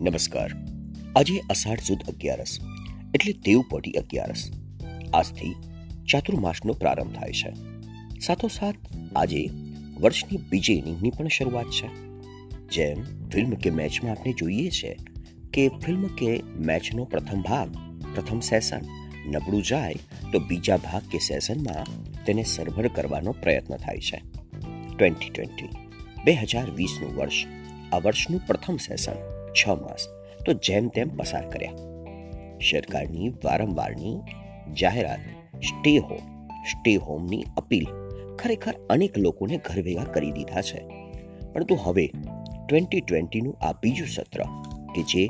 નમસ્કાર. આજે અષાઢ સુદ અગિયારસ, એટલે દેવપોટી અગિયારસ. આજથી ચાતુર્માસનો પ્રારંભ થાય છે. સાથોસાથ આજે વર્ષની બીજી ઇનિંગની પણ શરૂઆત છે. જેમ ફિલ્મ કે મેચમાં આપણે જોઈએ છે કે ફિલ્મ કે મેચનો પ્રથમ ભાગ, પ્રથમ સેશન નબળું જાય તો બીજા ભાગ કે સેશનમાં તેને સરભર કરવાનો પ્રયત્ન થાય છે. ટ્વેન્ટી ટ્વેન્ટી, બે હજાર વીસનું વર્ષ, આ વર્ષનું પ્રથમ સેશન. છ માસ. તો જેમ તેમ પસાર કર્યા. સરકારની વારંવારની જાહેરાત સ્ટે હોમ સ્ટે હોમની અપીલ ખરેખર અનેક લોકોને ઘર ભેગા કરી દીધા છે. પરંતુ હવે ટ્વેન્ટી ટ્વેન્ટીનું આ બીજું સત્ર, કે જે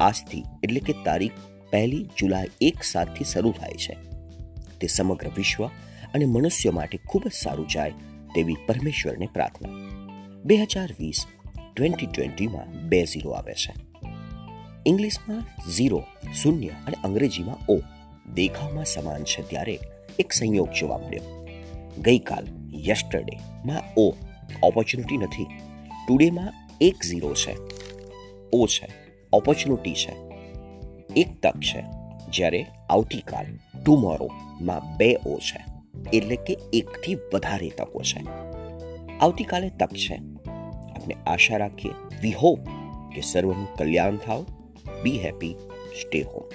આજથી એટલે કે તારીખ પહેલી જુલાઈ એક સાતથી શરૂ થાય છે, તે સમગ્ર વિશ્વ અને મનુષ્ય માટે ખૂબ જ સારું જાય તેવી પરમેશ્વરને પ્રાર્થના. બે હજાર વીસ ટ્વેન્ટી ટ્વેન્ટીમાં બે ઝીરો આવે છે. ઇંગ્લિશમાં ઝીરો, શૂન્ય અને અંગ્રેજીમાં ઓ. દેખાવમાં સમાન છે ત્યારે એક સંયોગ જોવા મળ્યો. ગઈકાલ યસ્ટરડે માં ઓ. ઓપોર્ચ્યુનિટી નથી. ટુડેમાં એક ઝીરો છે. ઓ છે. ઓપોર્ચ્યુનિટી છે. એક તક છે. જ્યારે આવતીકાલ ટુમોરોમાં બે ઓ છે. એટલે કે એકથી વધારે તકો છે. આવતીકાલે તક છે. આપણે આશા રાખીએ. વી હોપ કે સર્વનું કલ્યાણ થાવ. બી હેપી સ્ટે હોમ